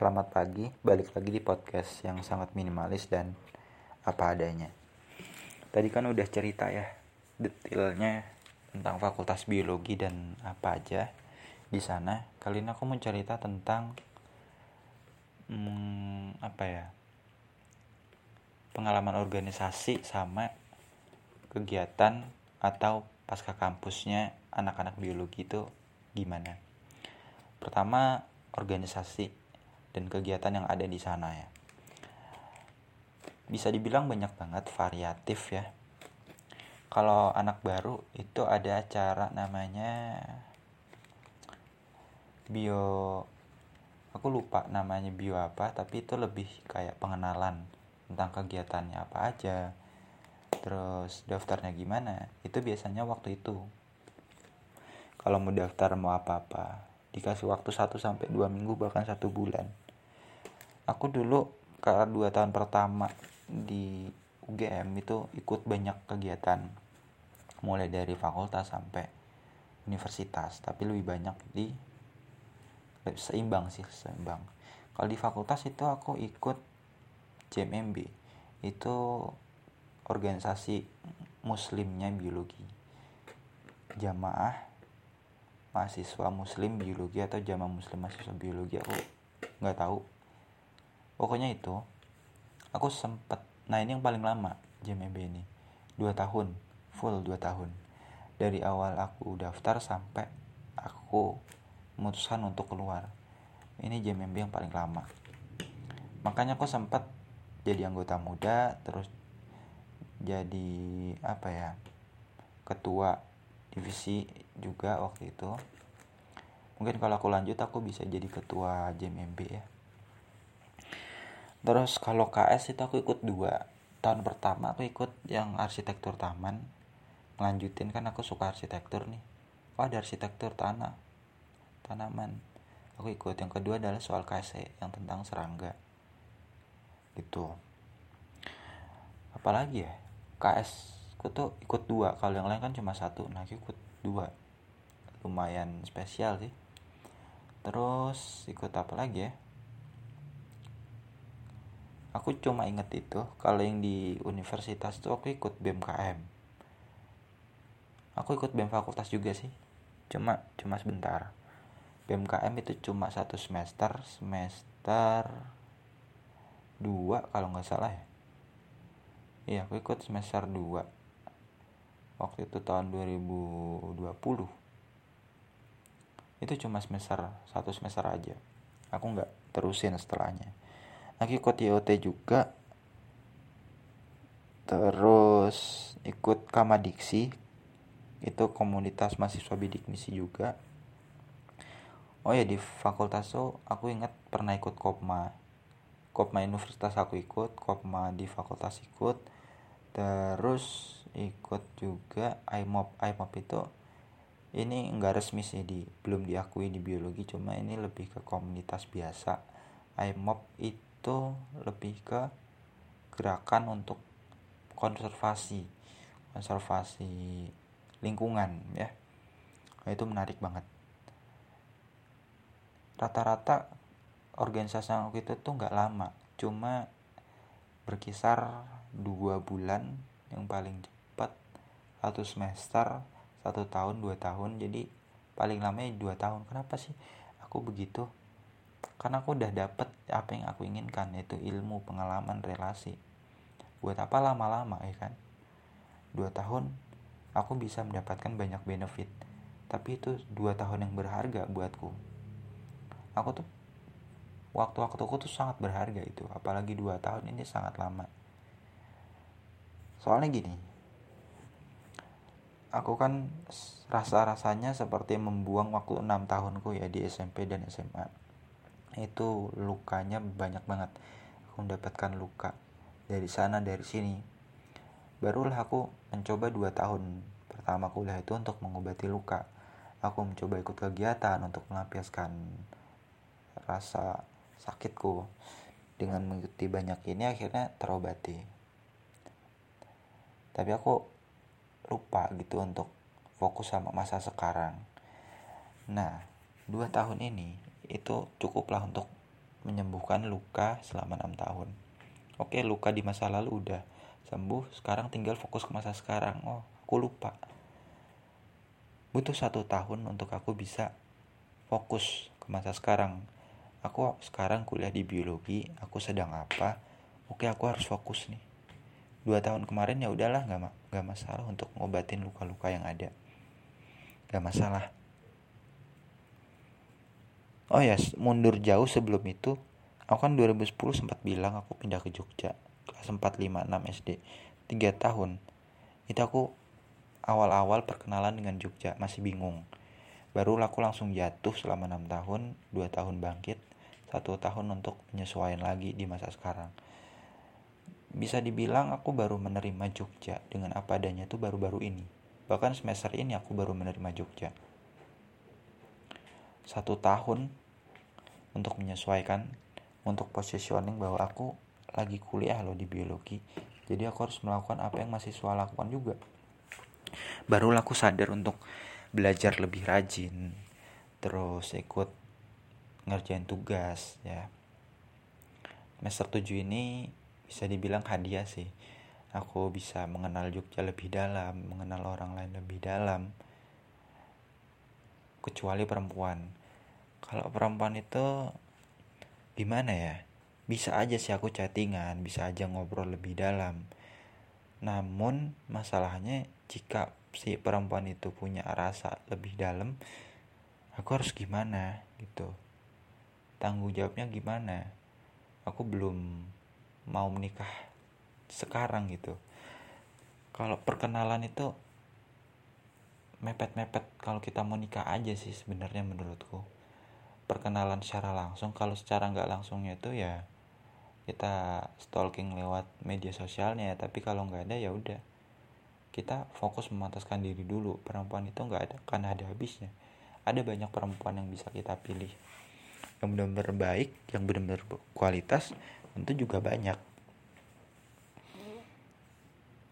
Selamat pagi, balik lagi di podcast yang sangat minimalis dan apa adanya. Tadi kan udah cerita ya detailnya tentang fakultas biologi dan apa aja di sana. Kali ini aku mau cerita tentang hmm, apa ya pengalaman organisasi sama kegiatan atau pasca kampusnya anak-anak biologi itu gimana. Pertama organisasi dan kegiatan yang ada di sana ya. Bisa dibilang banyak banget variatif ya. Kalau anak baru itu ada acara namanya bio aku lupa namanya bio apa tapi itu lebih kayak pengenalan tentang kegiatannya apa aja terus daftarnya gimana itu biasanya waktu itu kalau mau daftar mau apa-apa dikasih waktu 1 sampai 2 minggu bahkan satu bulan aku dulu karena dua tahun pertama di UGM itu ikut banyak kegiatan. Mulai dari fakultas sampai universitas tapi lebih banyak di seimbang sih seimbang. Kalau di fakultas itu aku ikut JMB itu organisasi muslimnya biologi. Jamaah mahasiswa muslim biologi atau jamaah muslim mahasiswa biologi aku nggak tahu pokoknya itu aku sempet nah ini yang paling lama JMB ini. Dua tahun full dua tahun. Dari awal aku daftar sampai aku memutuskan untuk keluar. Ini JMB yang paling lama. Makanya aku sempat jadi anggota muda terus jadi apa ya ketua divisi juga waktu itu. Mungkin kalau aku lanjut aku bisa jadi ketua JMB ya terus kalau KS itu aku ikut dua. Tahun pertama aku ikut yang arsitektur taman. Lanjutin kan aku suka arsitektur nih. Oh ada arsitektur tanah. Tanaman. Aku ikut. Yang kedua adalah soal KSE yang tentang serangga. Gitu. Apalagi ya? KS aku tuh ikut dua. Kalau yang lain kan cuma satu. Nah aku ikut dua. Lumayan spesial sih. Terus ikut apa lagi ya aku cuma inget itu kalau yang di universitas tuh aku ikut BMKM aku ikut BEM fakultas juga sih. Cuma cuma sebentar. BMKM itu cuma satu semester semester dua kalau nggak salah ya. Iya aku ikut semester 2 waktu itu tahun 2020 itu cuma semester satu semester aja. Aku nggak terusin setelahnya lagi ikut IoT juga. Terus ikut Kamadiksi. Itu komunitas mahasiswa bidik misi juga. Oh ya di fakultas tuh aku ingat pernah ikut Kopma. Kopma Universitas aku ikut Kopma di fakultas ikut. Terus ikut juga IMOP IMOP itu ini enggak resmi sih di belum diakui di biologi cuma ini lebih ke komunitas biasa. IMOP itu itu lebih ke gerakan untuk konservasi konservasi lingkungan ya. Nah, itu menarik banget. Rata-rata organisasi yang itu tuh nggak lama cuma berkisar dua bulan yang paling cepat satu semester satu tahun dua tahun. Jadi paling lama dua tahun. Kenapa sih aku begitu karena aku udah dapet apa yang aku inginkan yaitu ilmu pengalaman relasi. Buat apa lama-lama ya kan? Dua tahun aku bisa mendapatkan banyak benefit. Tapi itu dua tahun yang berharga buatku. Aku tuh waktu-waktu aku tuh sangat berharga itu. Apalagi dua tahun ini sangat lama. Soalnya gini aku kan rasa-rasanya seperti membuang waktu enam tahunku ya di SMP dan SMA itu lukanya banyak banget. Aku mendapatkan luka dari sana dari sini. Barulah aku mencoba dua tahun. Pertama kuliah itu untuk mengobati luka. Aku mencoba ikut kegiatan untuk melampiaskan rasa sakitku. Dengan mengikuti banyak ini akhirnya terobati. Tapi aku lupa gitu untuk fokus sama masa sekarang. Nah dua tahun ini itu cukuplah untuk menyembuhkan luka selama enam tahun. Oke luka di masa lalu udah sembuh sekarang tinggal fokus ke masa sekarang. Oh aku lupa. Butuh satu tahun untuk aku bisa fokus ke masa sekarang. Aku sekarang kuliah di biologi aku sedang apa? Oke aku harus fokus nih. Dua tahun kemarin ya udahlah nggak nggak masalah untuk ngobatin luka-luka yang ada. Nggak masalah oh ya mundur jauh sebelum itu aku kan 2010 sempat bilang aku pindah ke Jogja kelas 4, 5, 6 SD 3 tahun. Itu aku awal-awal perkenalan dengan Jogja masih bingung. Baru aku langsung jatuh selama 6 tahun 2 tahun bangkit satu tahun untuk menyesuaikan lagi di masa sekarang. Bisa dibilang aku baru menerima Jogja dengan apa adanya itu baru-baru ini. Bahkan semester ini aku baru menerima Jogja satu tahun untuk menyesuaikan untuk positioning bahwa aku lagi kuliah loh di biologi. Jadi aku harus melakukan apa yang mahasiswa lakukan juga. Baru aku sadar untuk belajar lebih rajin terus ikut ngerjain tugas ya. Semester 7 ini bisa dibilang hadiah sih. Aku bisa mengenal Jogja lebih dalam mengenal orang lain lebih dalam kecuali perempuan kalau perempuan itu gimana ya? Bisa aja sih aku chattingan bisa aja ngobrol lebih dalam. Namun masalahnya jika si perempuan itu punya rasa lebih dalam aku harus gimana gitu. Tanggung jawabnya gimana? Aku belum mau menikah sekarang gitu. Kalau perkenalan itu mepet-mepet kalau kita mau nikah aja sih sebenarnya menurutku perkenalan secara langsung. Kalau secara nggak langsungnya itu ya kita stalking lewat media sosialnya. Tapi kalau nggak ada ya udah. Kita fokus memantaskan diri dulu. Perempuan itu nggak ada karena ada habisnya. Ada banyak perempuan yang bisa kita pilih. Yang benar-benar baik yang benar-benar kualitas tentu juga banyak